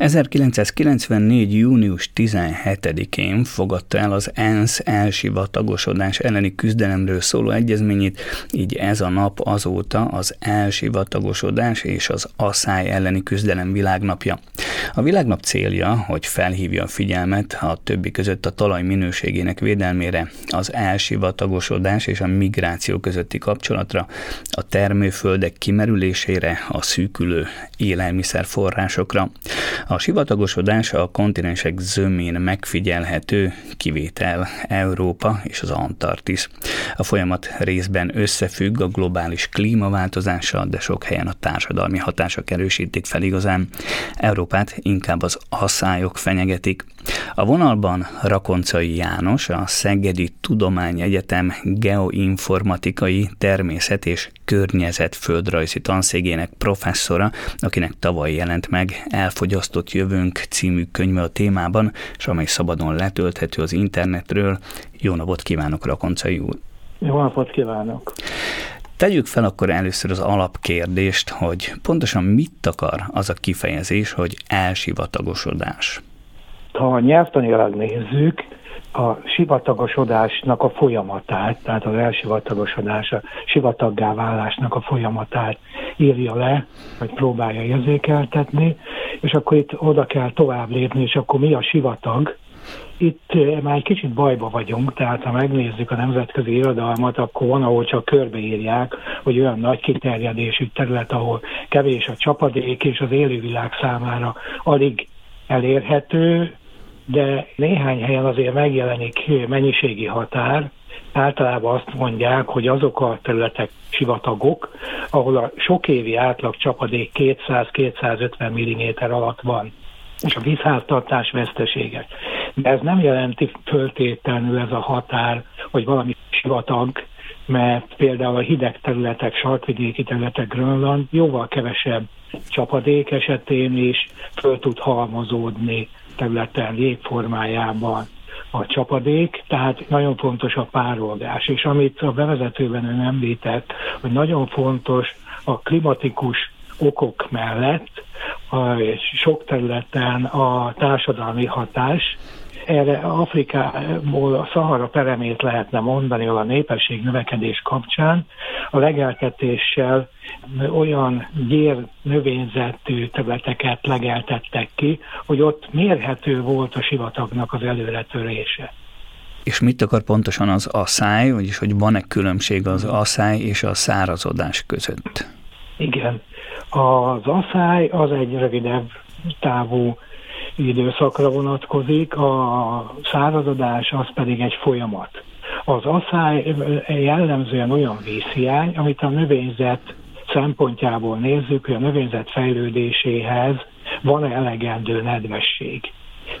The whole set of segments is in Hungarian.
1994. június 17-én fogadta el az ENSZ elsivatagosodás elleni küzdelemről szóló egyezményét, így ez a nap azóta az elsivatagosodás és az asszály elleni küzdelem világnapja. A világnap célja, hogy felhívja a figyelmet a többi között a talaj minőségének védelmére, az elsivatagosodás és a migráció közötti kapcsolatra, a termőföldek kimerülésére, a szűkülő élelmiszerforrásokra. A sivatagosodás a kontinensek zömén megfigyelhető, kivétel Európa és az Antarktisz. A folyamat részben összefügg a globális klímaváltozással, de sok helyen a társadalmi hatások erősítik fel igazán. Európát inkább az asszályok fenyegetik. A vonalban Rakoncai János, a Szegedi Tudományegyetem geoinformatikai természet és környezetföldrajzi tanszégének professzora, akinek tavaly jelent meg Elfogyasztott jövőnk című könyve a témában, és amely szabadon letölthető az internetről. Jó napot kívánok, Rakoncai úr! Jó napot kívánok! Tegyük fel akkor először az alapkérdést, hogy pontosan mit akar az a kifejezés, hogy elsivatagosodás? Ha nyelvtanilag nézzük, a sivatagosodásnak a folyamatát, tehát az elsivatagosodás, a sivataggá válásnak a folyamatát írja le, vagy próbálja érzékeltetni, és akkor itt oda kell tovább lépni, és akkor mi a sivatag? Itt eh, már egy kicsit bajba vagyunk, tehát ha megnézzük a nemzetközi irodalmat, akkor van, ahol csak körbeírják, hogy olyan nagy kiterjedésű terület, ahol kevés a csapadék, és az élővilág számára alig elérhető, de néhány helyen azért megjelenik mennyiségi határ, általában azt mondják, hogy azok a területek sivatagok, ahol a sok évi átlag csapadék 200-250 mm alatt van, és a vízháztartás veszteséges. De ez nem jelenti föltétlenül ez a határ, hogy valami sivatag, mert például a hideg területek, sarkvidéki területek, Grönland jóval kevesebb csapadék esetén is föl tud halmozódni területen jégformájában a csapadék, tehát nagyon fontos a párolgás. És amit a bevezetőben ön említett, hogy nagyon fontos a klimatikus okok mellett a, sok területen a társadalmi hatás, erre Afrikából a Szahara peremét lehetne mondani, ahol a népesség növekedés kapcsán a legeltetéssel olyan gyér növényzetű területeket legeltettek ki, hogy ott mérhető volt a sivatagnak az előretörése. És mit akar pontosan az asszály, vagyis hogy van-e különbség az asszály és a szárazodás között? Igen. Az asszály az egy rövidebb távú időszakra vonatkozik, a szárazodás az pedig egy folyamat. Az asszály jellemzően olyan vízhiány, amit a növényzet szempontjából nézzük, hogy a növényzet fejlődéséhez van-e elegendő nedvesség.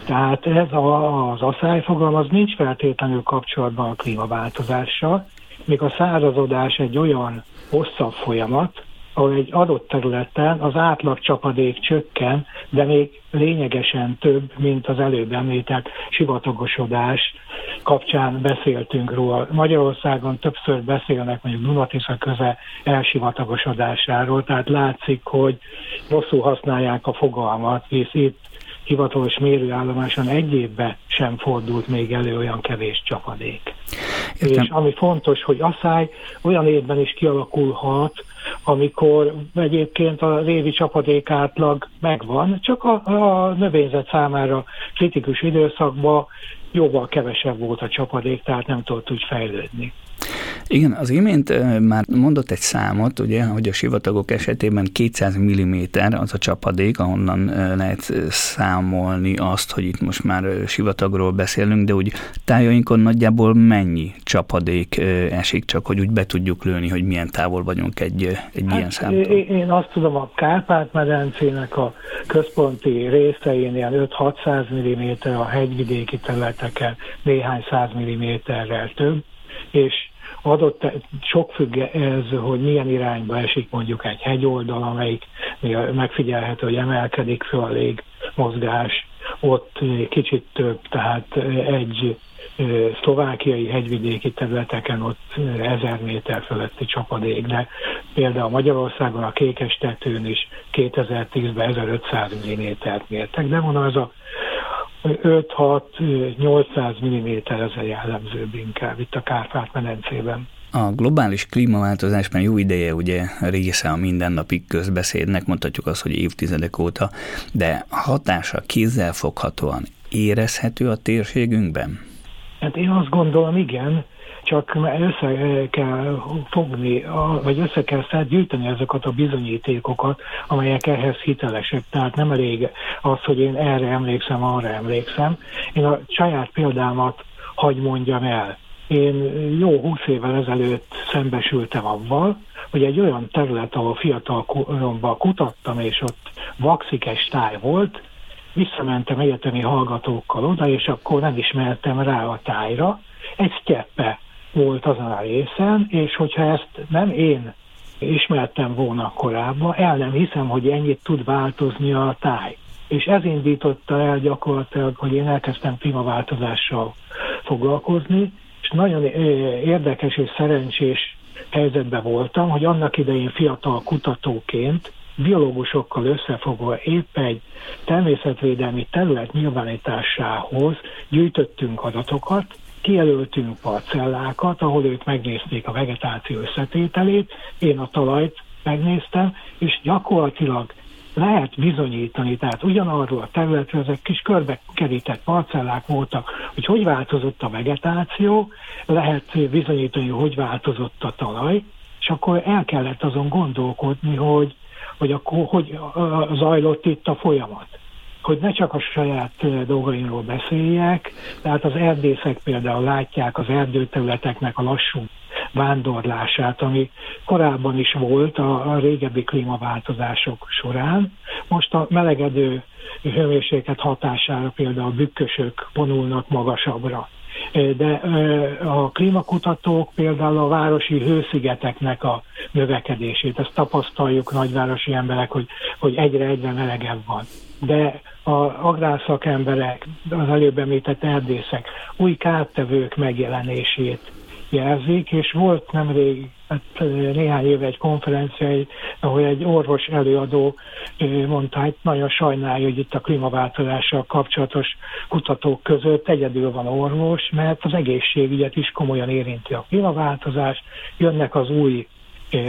Tehát ez a, az asszályfogalom az nincs feltétlenül kapcsolatban a klímaváltozással, még a szárazodás egy olyan hosszabb folyamat, ahol egy adott területen az átlag csapadék csökken, de még lényegesen több, mint az előbb említett sivatagosodás kapcsán beszéltünk róla. Magyarországon többször beszélnek mondjuk Dunatisza köze elsivatagosodásáról, tehát látszik, hogy rosszul használják a fogalmat, hisz itt hivatalos mérőállomáson egy évben sem fordult még elő olyan kevés csapadék. Értem. És ami fontos, hogy asszály olyan évben is kialakulhat, amikor egyébként a révi csapadék átlag megvan, csak a, a növényzet számára kritikus időszakban jóval kevesebb volt a csapadék, tehát nem tudott úgy fejlődni. Igen, az imént már mondott egy számot, ugye, hogy a sivatagok esetében 200 mm az a csapadék, ahonnan lehet számolni azt, hogy itt most már sivatagról beszélünk, de úgy tájainkon nagyjából mennyi csapadék esik, csak hogy úgy be tudjuk lőni, hogy milyen távol vagyunk egy, egy hát, ilyen számtól. Én azt tudom, a Kárpát-medencének a központi részein ilyen 5-600 mm, a hegyvidéki területeken néhány száz milliméterrel több, és adott, sok függ ez, hogy milyen irányba esik mondjuk egy hegyoldal, amelyik megfigyelhető, hogy emelkedik föl a légmozgás, ott kicsit több, tehát egy szlovákiai hegyvidéki területeken ott ezer méter fölötti csapadék, de például Magyarországon a Kékes tetőn is 2010-ben 1500 mm-t mértek, de mondom, ez a 5-6-800 mm ez a jellemzőbb inkább itt a Kárpát-medencében. A globális klímaváltozás már jó ideje ugye része a mindennapi közbeszédnek, mondhatjuk azt, hogy évtizedek óta, de hatása kézzelfoghatóan érezhető a térségünkben? Hát én azt gondolom, igen, csak össze kell fogni, vagy össze kell gyűjteni ezeket a bizonyítékokat, amelyek ehhez hitelesek. Tehát nem elég az, hogy én erre emlékszem, arra emlékszem. Én a saját példámat hagy mondjam el. Én jó húsz évvel ezelőtt szembesültem avval, hogy egy olyan terület, ahol fiatal koromban kutattam, és ott vaxikes táj volt, visszamentem egyetemi hallgatókkal oda, és akkor nem ismertem rá a tájra. Egy sztyeppe volt azon a részen, és hogyha ezt nem én ismertem volna korábban, el nem hiszem, hogy ennyit tud változni a táj. És ez indította el gyakorlatilag, hogy én elkezdtem klímaváltozással foglalkozni, és nagyon érdekes és szerencsés helyzetben voltam, hogy annak idején fiatal kutatóként biológusokkal összefogva épp egy természetvédelmi terület nyilvánításához gyűjtöttünk adatokat, kijelöltünk parcellákat, ahol ők megnézték a vegetáció összetételét, én a talajt megnéztem, és gyakorlatilag lehet bizonyítani, tehát ugyanarról a területről ezek kis körbe kerített parcellák voltak, hogy hogy változott a vegetáció, lehet bizonyítani, hogy változott a talaj, és akkor el kellett azon gondolkodni, hogy hogy akkor hogy zajlott itt a folyamat. Hogy ne csak a saját dolgaimról beszéljek, tehát az erdészek például látják az erdőterületeknek a lassú vándorlását, ami korábban is volt a, a régebbi klímaváltozások során. Most a melegedő hőmérséklet hatására például bükkösök vonulnak magasabbra de a klímakutatók például a városi hőszigeteknek a növekedését, ezt tapasztaljuk nagyvárosi emberek, hogy, hogy egyre-egyre melegebb van. De a agrárszakemberek, az előbb említett erdészek új kártevők megjelenését jelzik, és volt nemrég, hát néhány éve egy konferencia, ahol egy orvos előadó mondta, hogy nagyon sajnálja, hogy itt a klímaváltozással kapcsolatos kutatók között egyedül van orvos, mert az egészségügyet is komolyan érinti a klímaváltozás, jönnek az új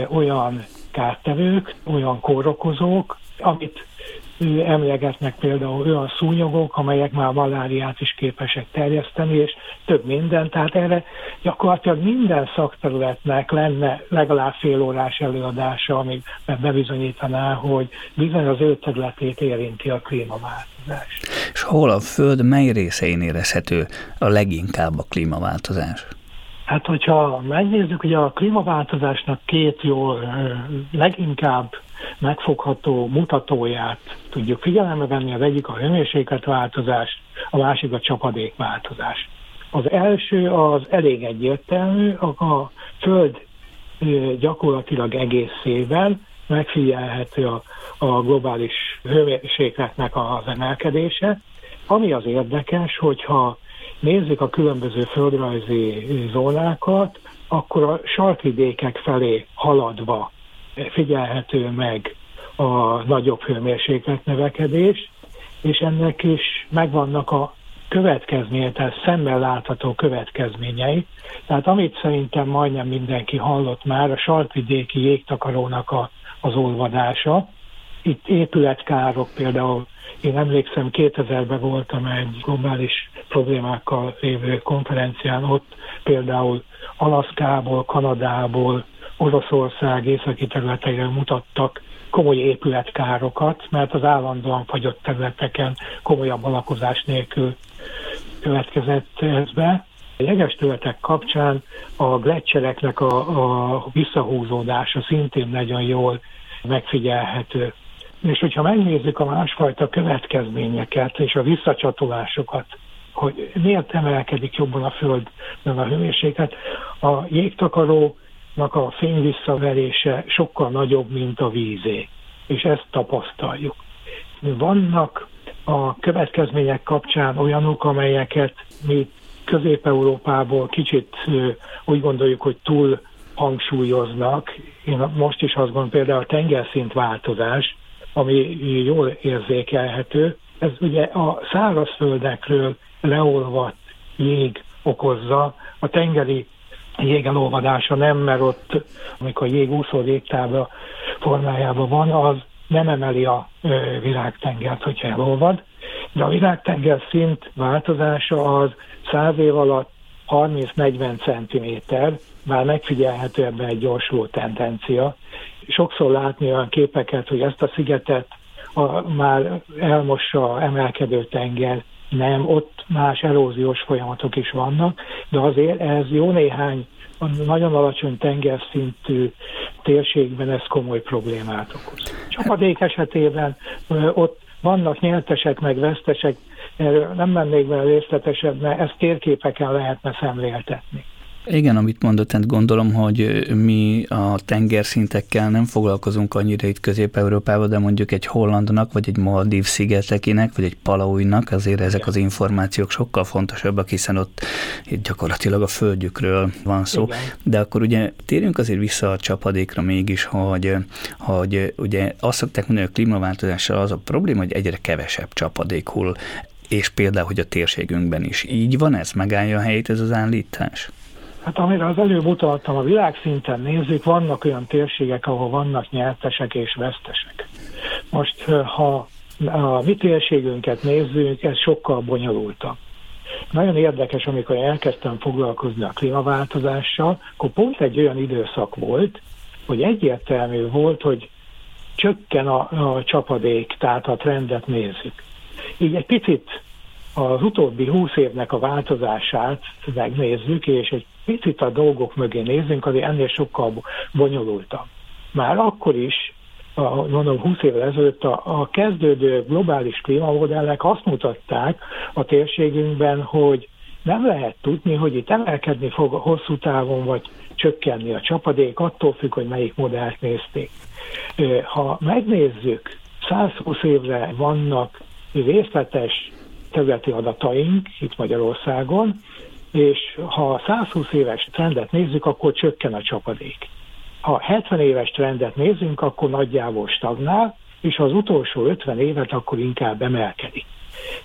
olyan kártevők, olyan kórokozók, amit emlegetnek például olyan szúnyogok, amelyek már maláriát is képesek terjeszteni, és több minden. Tehát erre gyakorlatilag minden szakterületnek lenne legalább fél órás előadása, ami bebizonyítaná, hogy bizony az ő területét érinti a klímaváltozás. És hol a Föld mely részein érezhető a leginkább a klímaváltozás? Hát, hogyha megnézzük, hogy a klímaváltozásnak két jó, leginkább megfogható mutatóját tudjuk figyelembe venni, az egyik a hőmérsékletváltozás, a másik a csapadékváltozás. Az első az elég egyértelmű, a Föld gyakorlatilag egészében megfigyelhető a, a globális hőmérsékletnek az emelkedése. Ami az érdekes, hogyha nézzük a különböző földrajzi zónákat, akkor a sarkvidékek felé haladva figyelhető meg a nagyobb hőmérséklet növekedés, és ennek is megvannak a következménye, tehát szemmel látható következményei. Tehát amit szerintem majdnem mindenki hallott már, a sarkvidéki jégtakarónak a, az olvadása. Itt épületkárok például, én emlékszem 2000-ben voltam egy globális problémákkal lévő konferencián, ott például Alaszkából, Kanadából, Oroszország északi területeire mutattak komoly épületkárokat, mert az állandóan fagyott területeken komolyabb alakozás nélkül következett ez be. A jeges területek kapcsán a gletszereknek a, a visszahúzódása szintén nagyon jól megfigyelhető. És hogyha megnézzük a másfajta következményeket és a visszacsatolásokat, hogy miért emelkedik jobban a Föld, meg a hőmérséklet, a jégtakaró a fény visszaverése sokkal nagyobb, mint a vízé, és ezt tapasztaljuk. Vannak a következmények kapcsán olyanok, amelyeket mi Közép-Európából kicsit úgy gondoljuk, hogy túl hangsúlyoznak. Én most is azt gondolom, például a tengerszint változás, ami jól érzékelhető, ez ugye a szárazföldekről leolvadt jég okozza, a tengeri jégelolvadása nem, mert ott, amikor jég úszó légtábla formájában van, az nem emeli a világtengert, hogyha elolvad, de a világtenger szint változása az száz év alatt 30-40 cm, már megfigyelhető ebben egy gyorsuló tendencia. Sokszor látni olyan képeket, hogy ezt a szigetet a, már elmossa emelkedő tenger, nem, ott más eróziós folyamatok is vannak, de azért ez jó néhány a nagyon alacsony tengerszintű térségben ez komoly problémát okoz. Csapadék esetében ott vannak nyertesek meg vesztesek, erről nem mennék bele részletesebben, ezt térképeken lehetne szemléltetni. Igen, amit mondott, tehát gondolom, hogy mi a tengerszintekkel nem foglalkozunk annyira itt Közép-Európában, de mondjuk egy hollandnak, vagy egy Maldív szigetekinek, vagy egy Palaujnak, azért ezek az információk sokkal fontosabbak, hiszen ott gyakorlatilag a földjükről van szó. Igen. De akkor ugye térjünk azért vissza a csapadékra mégis, hogy, hogy ugye azt szokták mondani, hogy a klímaváltozással az a probléma, hogy egyre kevesebb csapadék hull és például, hogy a térségünkben is így van, ez megállja a helyét ez az állítás? Hát amire az előbb utaltam, a világszinten nézzük, vannak olyan térségek, ahol vannak nyertesek és vesztesek. Most, ha a mi térségünket nézzük, ez sokkal bonyolultabb. Nagyon érdekes, amikor elkezdtem foglalkozni a klímaváltozással, akkor pont egy olyan időszak volt, hogy egyértelmű volt, hogy csökken a, a csapadék, tehát a trendet nézzük. Így egy picit az utóbbi húsz évnek a változását megnézzük, és egy picit a dolgok mögé nézzünk, azért ennél sokkal bonyolultabb. Már akkor is, a, mondom 20 évvel ezelőtt a, a kezdődő globális klímamodellek azt mutatták a térségünkben, hogy nem lehet tudni, hogy itt emelkedni fog hosszú távon, vagy csökkenni a csapadék, attól függ, hogy melyik modellt nézték. Ha megnézzük, 120 évre vannak részletes területi adataink itt Magyarországon, és ha 120 éves trendet nézzük, akkor csökken a csapadék. Ha 70 éves trendet nézzünk, akkor nagyjából stagnál, és az utolsó 50 évet, akkor inkább emelkedik.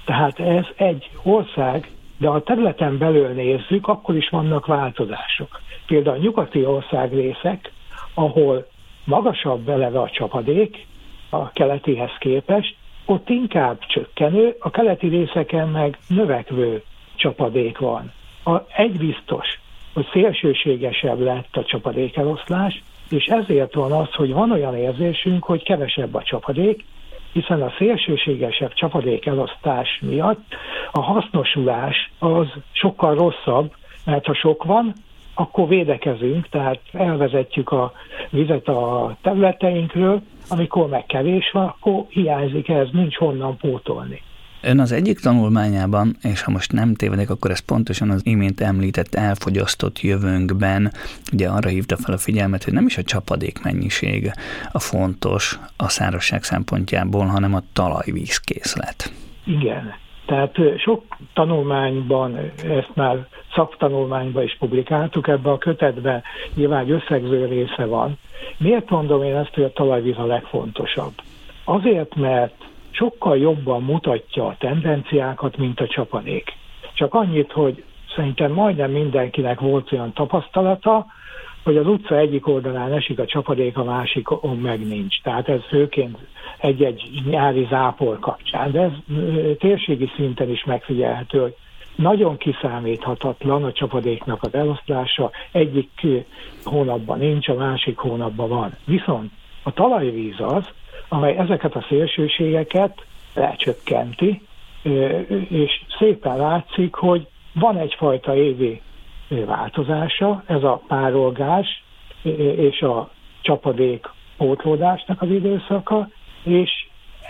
Tehát ez egy ország, de a területen belül nézzük, akkor is vannak változások. Például a nyugati ország részek, ahol magasabb eleve a csapadék a keletihez képest, ott inkább csökkenő, a keleti részeken meg növekvő csapadék van. A, egy biztos, hogy szélsőségesebb lett a csapadékeloszlás, és ezért van az, hogy van olyan érzésünk, hogy kevesebb a csapadék, hiszen a szélsőségesebb csapadékelosztás miatt a hasznosulás az sokkal rosszabb, mert ha sok van, akkor védekezünk, tehát elvezetjük a vizet a területeinkről, amikor meg kevés van, akkor hiányzik ez, nincs honnan pótolni. Ön az egyik tanulmányában, és ha most nem tévedek, akkor ez pontosan az imént említett elfogyasztott jövőnkben, ugye arra hívta fel a figyelmet, hogy nem is a csapadék mennyiség a fontos a szárazság szempontjából, hanem a talajvízkészlet. Igen. Tehát sok tanulmányban, ezt már szaktanulmányban is publikáltuk, ebben a kötetben nyilván összegző része van. Miért mondom én ezt, hogy a talajvíz a legfontosabb? Azért, mert sokkal jobban mutatja a tendenciákat, mint a csapadék. Csak annyit, hogy szerintem majdnem mindenkinek volt olyan tapasztalata, hogy az utca egyik oldalán esik a csapadék, a másikon meg nincs. Tehát ez főként egy-egy nyári zápor kapcsán, de ez térségi szinten is megfigyelhető, hogy nagyon kiszámíthatatlan a csapadéknak az eloszlása, egyik hónapban nincs, a másik hónapban van. Viszont a talajvíz az, amely ezeket a szélsőségeket lecsökkenti, és szépen látszik, hogy van egyfajta évi változása, ez a párolgás és a csapadék pótlódásnak az időszaka, és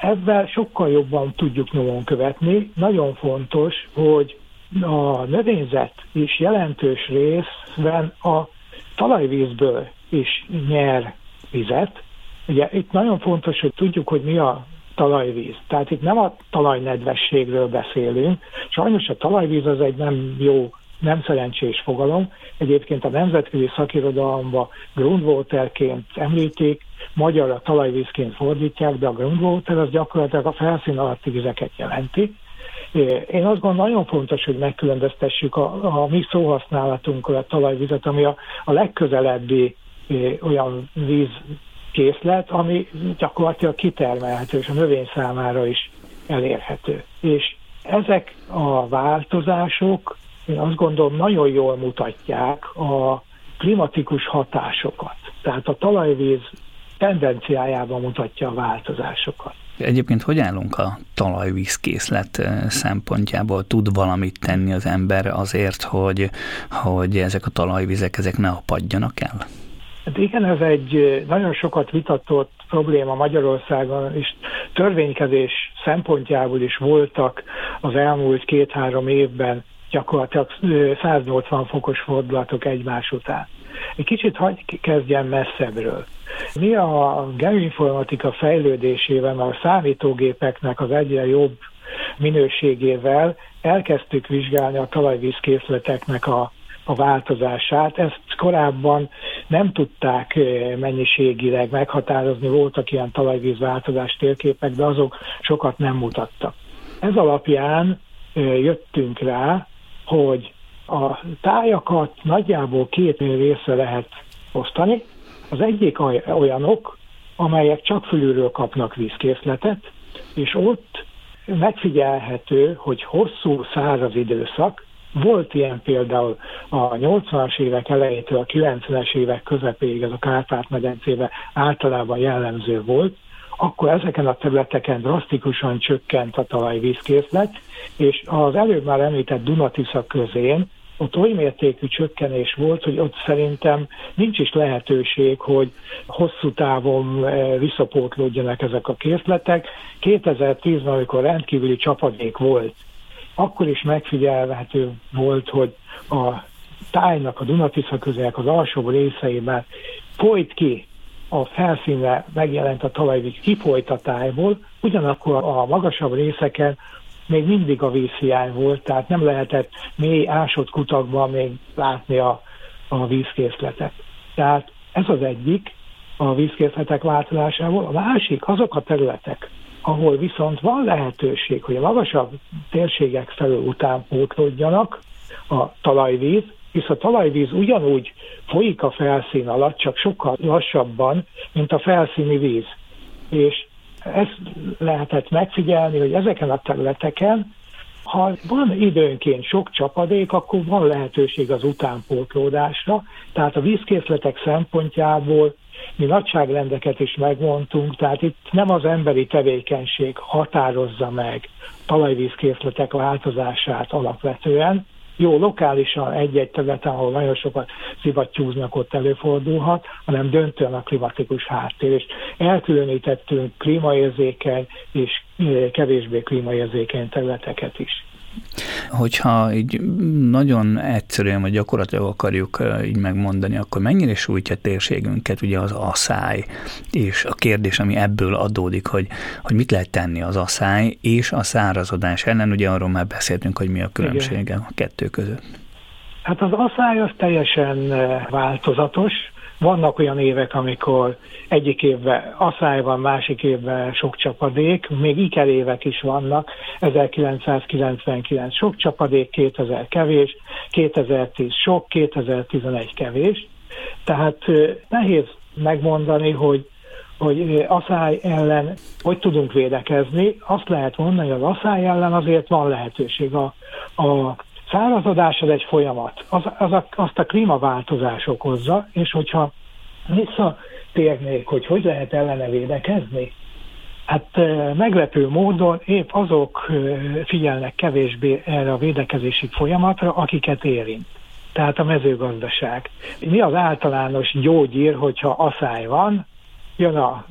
ebben sokkal jobban tudjuk nyomon követni. Nagyon fontos, hogy a növényzet is jelentős részben a talajvízből is nyer vizet, Ugye itt nagyon fontos, hogy tudjuk, hogy mi a talajvíz. Tehát itt nem a talajnedvességről beszélünk. Sajnos a talajvíz az egy nem jó nem szerencsés fogalom. Egyébként a nemzetközi szakirodalomban groundwaterként említik, magyarra talajvízként fordítják, de a groundwater az gyakorlatilag a felszín alatti vizeket jelenti. Én azt gondolom, nagyon fontos, hogy megkülönböztessük a, a mi szóhasználatunkkal a talajvizet, ami a, a legközelebbi olyan vízkészlet, ami gyakorlatilag kitermelhető, és a növény számára is elérhető. És ezek a változások, én azt gondolom, nagyon jól mutatják a klimatikus hatásokat. Tehát a talajvíz tendenciájában mutatja a változásokat. Egyébként hogy állunk a talajvízkészlet szempontjából? Tud valamit tenni az ember azért, hogy, hogy ezek a talajvizek ezek ne apadjanak el? Hát igen, ez egy nagyon sokat vitatott probléma Magyarországon, és törvénykezés szempontjából is voltak az elmúlt két-három évben gyakorlatilag 180 fokos fordulatok egymás után. Egy kicsit hagy kezdjem messzebbről. Mi a geoinformatika fejlődésével, a számítógépeknek az egyre jobb minőségével elkezdtük vizsgálni a talajvízkészleteknek a, a változását. Ezt korábban nem tudták eh, mennyiségileg meghatározni, voltak ilyen talajvíz változás térképek, de azok sokat nem mutattak. Ez alapján eh, jöttünk rá, hogy a tájakat nagyjából két részre lehet osztani. Az egyik olyanok, amelyek csak fölülről kapnak vízkészletet, és ott megfigyelhető, hogy hosszú száraz időszak, volt ilyen például a 80-as évek elejétől a 90-es évek közepéig, ez a Kárpát-medencébe általában jellemző volt, akkor ezeken a területeken drasztikusan csökkent a talajvízkészlet, és az előbb már említett Dunatisza közén ott oly mértékű csökkenés volt, hogy ott szerintem nincs is lehetőség, hogy hosszú távon eh, visszapótlódjanak ezek a készletek. 2010-ben, amikor rendkívüli csapadék volt, akkor is megfigyelhető volt, hogy a tájnak, a Dunatisza közelek az alsóbb részeiben folyt ki a felszínre megjelent a talajvíz kifolyt a tájból, ugyanakkor a magasabb részeken még mindig a vízhiány volt, tehát nem lehetett mély ásott kutakban még látni a, a vízkészletet. Tehát ez az egyik a vízkészletek változásából. A másik azok a területek, ahol viszont van lehetőség, hogy a magasabb térségek felől után a talajvíz, hisz a talajvíz ugyanúgy folyik a felszín alatt, csak sokkal lassabban, mint a felszíni víz. És ezt lehetett megfigyelni, hogy ezeken a területeken, ha van időnként sok csapadék, akkor van lehetőség az utánpótlódásra, tehát a vízkészletek szempontjából mi nagyságrendeket is megmondtunk, tehát itt nem az emberi tevékenység határozza meg talajvízkészletek változását alapvetően, jó, lokálisan egy-egy területen, ahol nagyon sokat szivattyúznak, ott előfordulhat, hanem döntően a klimatikus háttér. És elkülönítettünk klímaérzékeny és eh, kevésbé klímaérzékeny területeket is. Hogyha így nagyon egyszerűen vagy gyakorlatilag akarjuk így megmondani, akkor mennyire sújtja térségünket ugye az asszály, és a kérdés, ami ebből adódik, hogy, hogy mit lehet tenni az asszály és a szárazodás ellen, ugye arról már beszéltünk, hogy mi a különbsége a kettő között. Hát az asszály az teljesen változatos, vannak olyan évek, amikor egyik évben asszály van, másik évben sok csapadék, még iker évek is vannak, 1999 sok csapadék, 2000 kevés, 2010 sok, 2011 kevés. Tehát nehéz megmondani, hogy hogy asszály ellen hogy tudunk védekezni. Azt lehet mondani, hogy az asszály ellen azért van lehetőség. A, a szárazodás az egy folyamat, az, az a, azt a klímaváltozás okozza, és hogyha visszatérnék, hogy hogy lehet ellene védekezni, hát meglepő módon épp azok figyelnek kevésbé erre a védekezési folyamatra, akiket érint. Tehát a mezőgazdaság. Mi az általános gyógyír, hogyha asszály van, jön a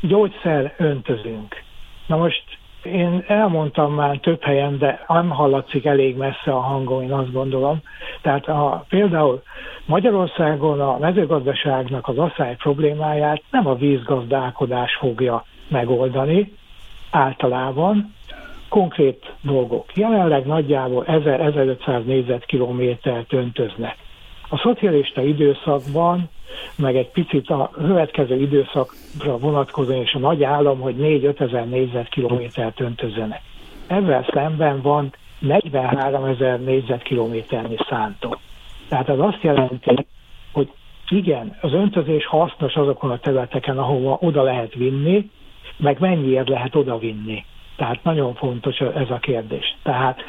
gyógyszer, öntözünk. Na most én elmondtam már több helyen, de nem hallatszik elég messze a hangom, én azt gondolom. Tehát a, például Magyarországon a mezőgazdaságnak az asszály problémáját nem a vízgazdálkodás fogja megoldani általában, konkrét dolgok. Jelenleg nagyjából 1000-1500 négyzetkilométert öntöznek. A szocialista időszakban, meg egy picit a következő időszakra vonatkozóan és a nagy állam, hogy 4-5 ezer négyzetkilométert öntözzenek. Ezzel szemben van 43 ezer négyzetkilométernyi szántó. Tehát az azt jelenti, hogy igen, az öntözés hasznos azokon a területeken, ahova oda lehet vinni, meg mennyiért lehet oda vinni. Tehát nagyon fontos ez a kérdés. Tehát,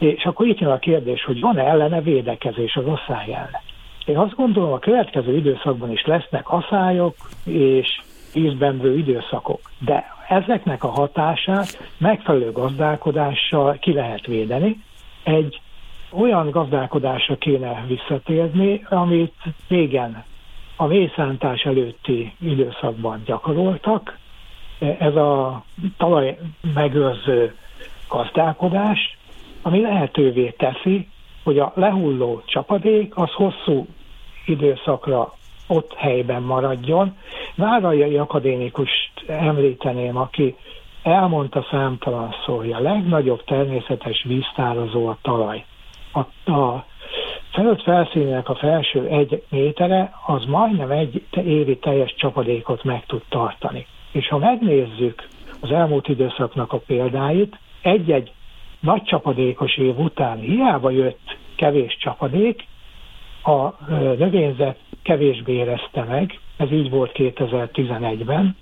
és akkor itt jön a kérdés, hogy van-e ellene védekezés az asszály ellen. Én azt gondolom, a következő időszakban is lesznek asszályok és vízbenvő időszakok, de ezeknek a hatását megfelelő gazdálkodással ki lehet védeni. Egy olyan gazdálkodásra kéne visszatérni, amit régen a mészántás előtti időszakban gyakoroltak. Ez a talaj megőrző gazdálkodás, ami lehetővé teszi, hogy a lehulló csapadék az hosszú időszakra ott helyben maradjon. Váraljai akadémikust említeném, aki elmondta számtalan szó, hogy a legnagyobb természetes víztározó a talaj. A, a felőtt felszínének a felső egy métere, az majdnem egy évi teljes csapadékot meg tud tartani. És ha megnézzük az elmúlt időszaknak a példáit, egy-egy nagy csapadékos év után hiába jött kevés csapadék, a növényzet kevésbé érezte meg, ez így volt 2011-ben,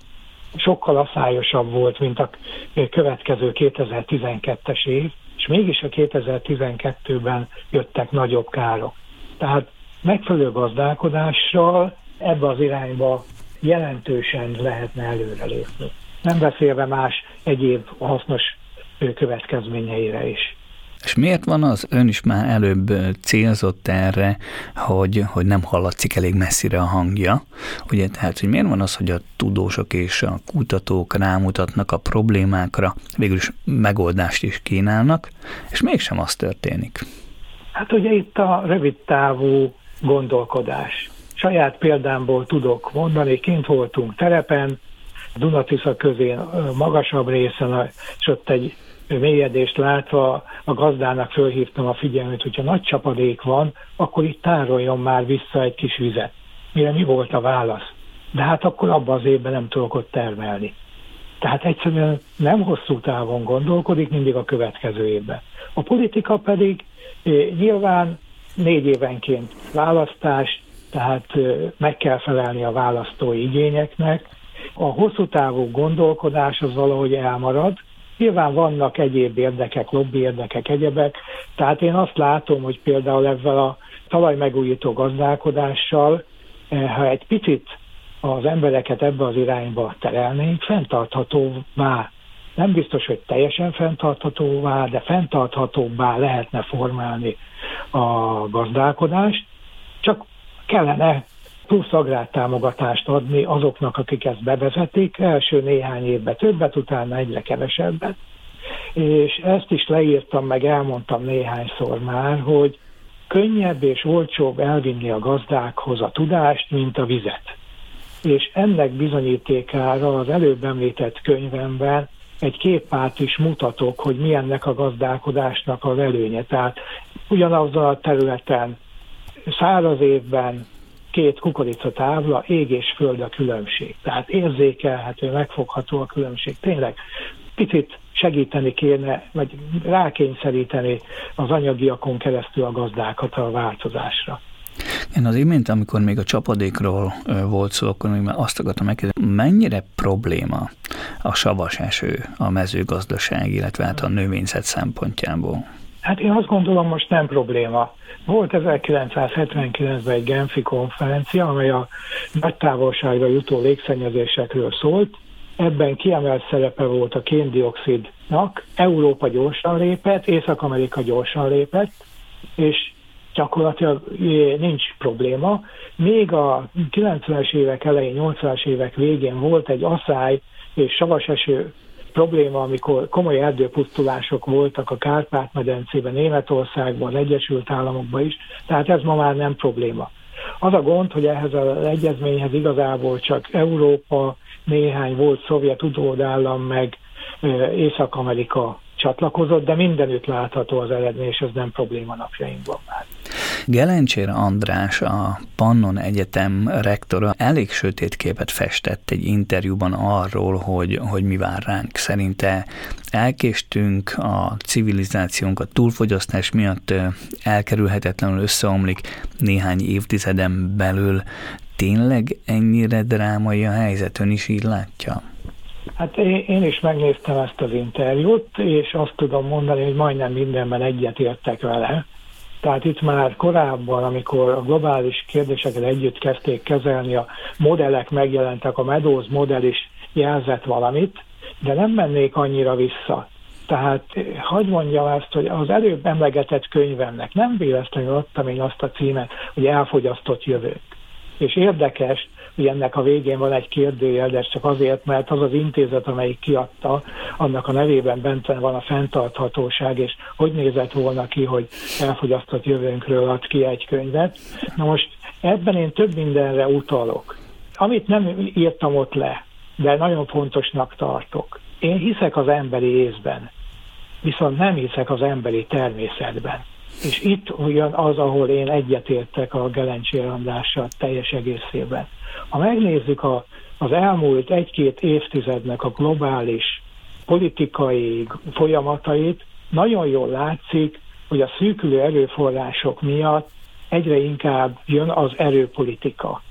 sokkal aszályosabb volt, mint a következő 2012-es év, és mégis a 2012-ben jöttek nagyobb károk. Tehát megfelelő gazdálkodással ebbe az irányba jelentősen lehetne előrelépni. Nem beszélve más egyéb hasznos következményeire is. És miért van az, ön is már előbb célzott erre, hogy, hogy nem hallatszik elég messzire a hangja, ugye, tehát, hogy miért van az, hogy a tudósok és a kutatók rámutatnak a problémákra, végül is megoldást is kínálnak, és mégsem az történik. Hát ugye itt a rövid távú gondolkodás. Saját példámból tudok mondani, kint voltunk terepen, Dunatisza közén magasabb részen, és ott egy mélyedést látva a gazdának fölhívtam a figyelmet, hogyha nagy csapadék van, akkor itt tároljon már vissza egy kis vizet. Mire mi volt a válasz? De hát akkor abban az évben nem tudok ott termelni. Tehát egyszerűen nem hosszú távon gondolkodik, mindig a következő évben. A politika pedig eh, nyilván négy évenként választás, tehát eh, meg kell felelni a választói igényeknek. A hosszú távú gondolkodás az valahogy elmarad, Nyilván vannak egyéb érdekek, lobby érdekek, egyebek, tehát én azt látom, hogy például ezzel a talajmegújító gazdálkodással, eh, ha egy picit az embereket ebbe az irányba terelnénk, fenntarthatóvá, nem biztos, hogy teljesen fenntarthatóvá, de fenntarthatóbbá lehetne formálni a gazdálkodást, csak kellene plusz agrártámogatást adni azoknak, akik ezt bevezetik, első néhány évben többet, utána egyre kevesebbet. És ezt is leírtam, meg elmondtam néhányszor már, hogy könnyebb és olcsóbb elvinni a gazdákhoz a tudást, mint a vizet. És ennek bizonyítékára az előbb említett könyvemben egy képát is mutatok, hogy milyennek a gazdálkodásnak az előnye. Tehát ugyanazon a területen száraz évben két kukorica tábla, ég és föld a különbség. Tehát érzékelhető, megfogható a különbség. Tényleg picit segíteni kéne, vagy rákényszeríteni az anyagiakon keresztül a gazdákat a változásra. Én az imént, amikor még a csapadékról volt szó, akkor még azt akartam megkérdezni, mennyire probléma a savas eső a mezőgazdaság, illetve hát a növényzet szempontjából? Hát én azt gondolom, most nem probléma. Volt 1979-ben egy Genfi konferencia, amely a nagy távolságra jutó légszennyezésekről szólt. Ebben kiemelt szerepe volt a kéndioxidnak. Európa gyorsan lépett, Észak-Amerika gyorsan lépett, és gyakorlatilag nincs probléma. Még a 90-es évek elején, 80-as évek végén volt egy asszály és savas eső probléma, amikor komoly erdőpusztulások voltak a Kárpát-medencében, Németországban, Egyesült Államokban is, tehát ez ma már nem probléma. Az a gond, hogy ehhez az egyezményhez igazából csak Európa, néhány volt szovjet utódállam, meg Észak-Amerika csatlakozott, de mindenütt látható az eredmény, és ez nem probléma napjainkban már. Gelencsér András, a Pannon Egyetem rektora elég sötét képet festett egy interjúban arról, hogy, hogy mi vár ránk. Szerinte elkéstünk, a civilizációnk a túlfogyasztás miatt elkerülhetetlenül összeomlik néhány évtizeden belül. Tényleg ennyire drámai a helyzet? Ön is így látja? Hát én is megnéztem ezt az interjút, és azt tudom mondani, hogy majdnem mindenben egyetértek vele. Tehát itt már korábban, amikor a globális kérdéseket együtt kezdték kezelni, a modellek megjelentek, a Meadows modell is jelzett valamit, de nem mennék annyira vissza. Tehát hagyd mondjam ezt, hogy az előbb emlegetett könyvemnek nem véletlenül adtam én azt a címet, hogy elfogyasztott jövők. És érdekes, hogy ennek a végén van egy kérdőjel, de csak azért, mert az az intézet, amelyik kiadta, annak a nevében bent van a fenntarthatóság, és hogy nézett volna ki, hogy elfogyasztott jövőnkről ad ki egy könyvet. Na most ebben én több mindenre utalok. Amit nem írtam ott le, de nagyon fontosnak tartok. Én hiszek az emberi észben, viszont nem hiszek az emberi természetben. És itt ugyan az, ahol én egyetértek a Andrással teljes egészében. Ha megnézzük a, az elmúlt egy-két évtizednek a globális politikai folyamatait, nagyon jól látszik, hogy a szűkülő erőforrások miatt egyre inkább jön az erőpolitika.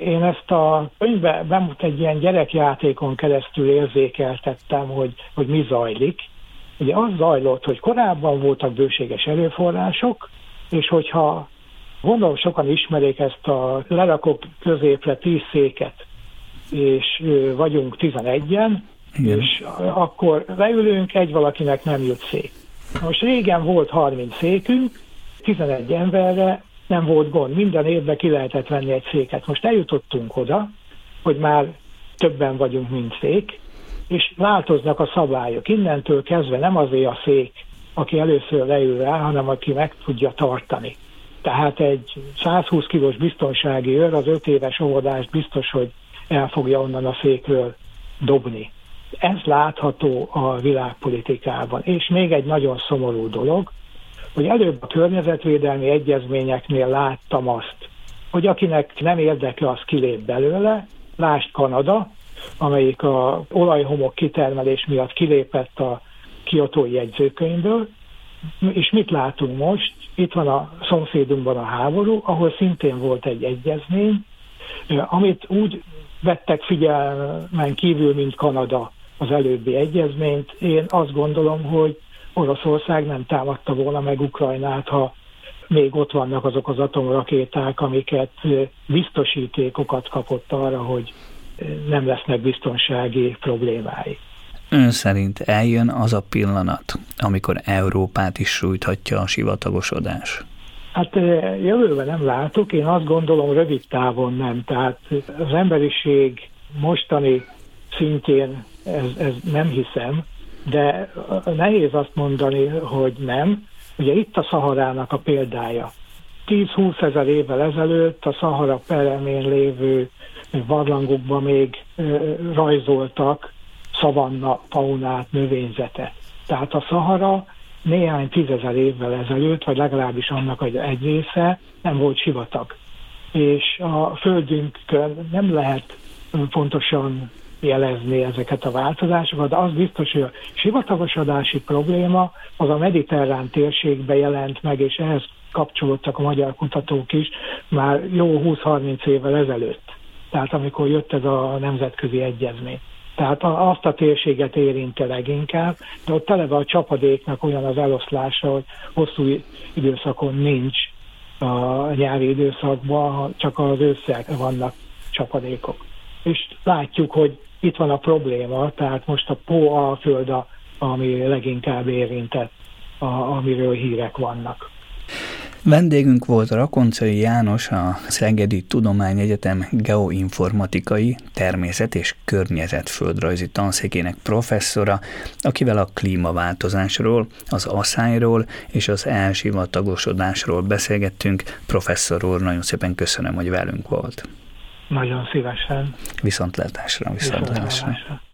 Én ezt a könyvbe bemut egy ilyen gyerekjátékon keresztül érzékeltettem, hogy, hogy mi zajlik. Ugye az zajlott, hogy korábban voltak bőséges erőforrások, és hogyha Gondolom sokan ismerik ezt a lerakok középre tíz széket, és vagyunk tizenegyen, Igen. és akkor leülünk, egy valakinek nem jut szék. Most régen volt 30 székünk, 11 emberre nem volt gond, minden évben ki lehetett venni egy széket. Most eljutottunk oda, hogy már többen vagyunk, mint szék, és változnak a szabályok. Innentől kezdve nem azért a szék, aki először leül rá, hanem aki meg tudja tartani. Tehát egy 120 kilós biztonsági őr az 5 éves óvodást biztos, hogy el fogja onnan a székről dobni. Ez látható a világpolitikában. És még egy nagyon szomorú dolog, hogy előbb a környezetvédelmi egyezményeknél láttam azt, hogy akinek nem érdeke, az kilép belőle, lásd Kanada, amelyik a olajhomok kitermelés miatt kilépett a kiotói jegyzőkönyvből, és mit látunk most? Itt van a szomszédunkban a háború, ahol szintén volt egy egyezmény, amit úgy vettek figyelmen kívül, mint Kanada az előbbi egyezményt. Én azt gondolom, hogy Oroszország nem támadta volna meg Ukrajnát, ha még ott vannak azok az atomrakéták, amiket biztosítékokat kapott arra, hogy nem lesznek biztonsági problémái. Ön szerint eljön az a pillanat, amikor Európát is sújthatja a sivatagosodás? Hát jövőben nem látok, én azt gondolom rövid távon nem. Tehát az emberiség mostani szintjén ez, ez nem hiszem, de nehéz azt mondani, hogy nem. Ugye itt a Szaharának a példája. 10-20 ezer évvel ezelőtt a Szahara peremén lévő barlangokban még rajzoltak szavanna faunát, növényzetet. Tehát a Szahara néhány tízezer évvel ezelőtt, vagy legalábbis annak egy része nem volt sivatag. És a földünkön nem lehet pontosan jelezni ezeket a változásokat, de az biztos, hogy a sivatagosodási probléma az a mediterrán térségbe jelent meg, és ehhez kapcsolódtak a magyar kutatók is már jó 20-30 évvel ezelőtt. Tehát amikor jött ez a nemzetközi egyezmény. Tehát azt a térséget érinte leginkább, de ott televe a csapadéknak olyan az eloszlása, hogy hosszú időszakon nincs a nyári időszakban, csak az ősszel vannak csapadékok. És látjuk, hogy itt van a probléma, tehát most a Pó Alföld, ami leginkább érintett, a, amiről hírek vannak. Vendégünk volt Rakoncai János, a Szegedi Tudományegyetem geoinformatikai, természet és környezetföldrajzi tanszékének professzora, akivel a klímaváltozásról, az asszályról és az elsivatagosodásról beszélgettünk. Professzor úr, nagyon szépen köszönöm, hogy velünk volt. Nagyon szívesen. Viszontlátásra, viszontlátásra. viszontlátásra.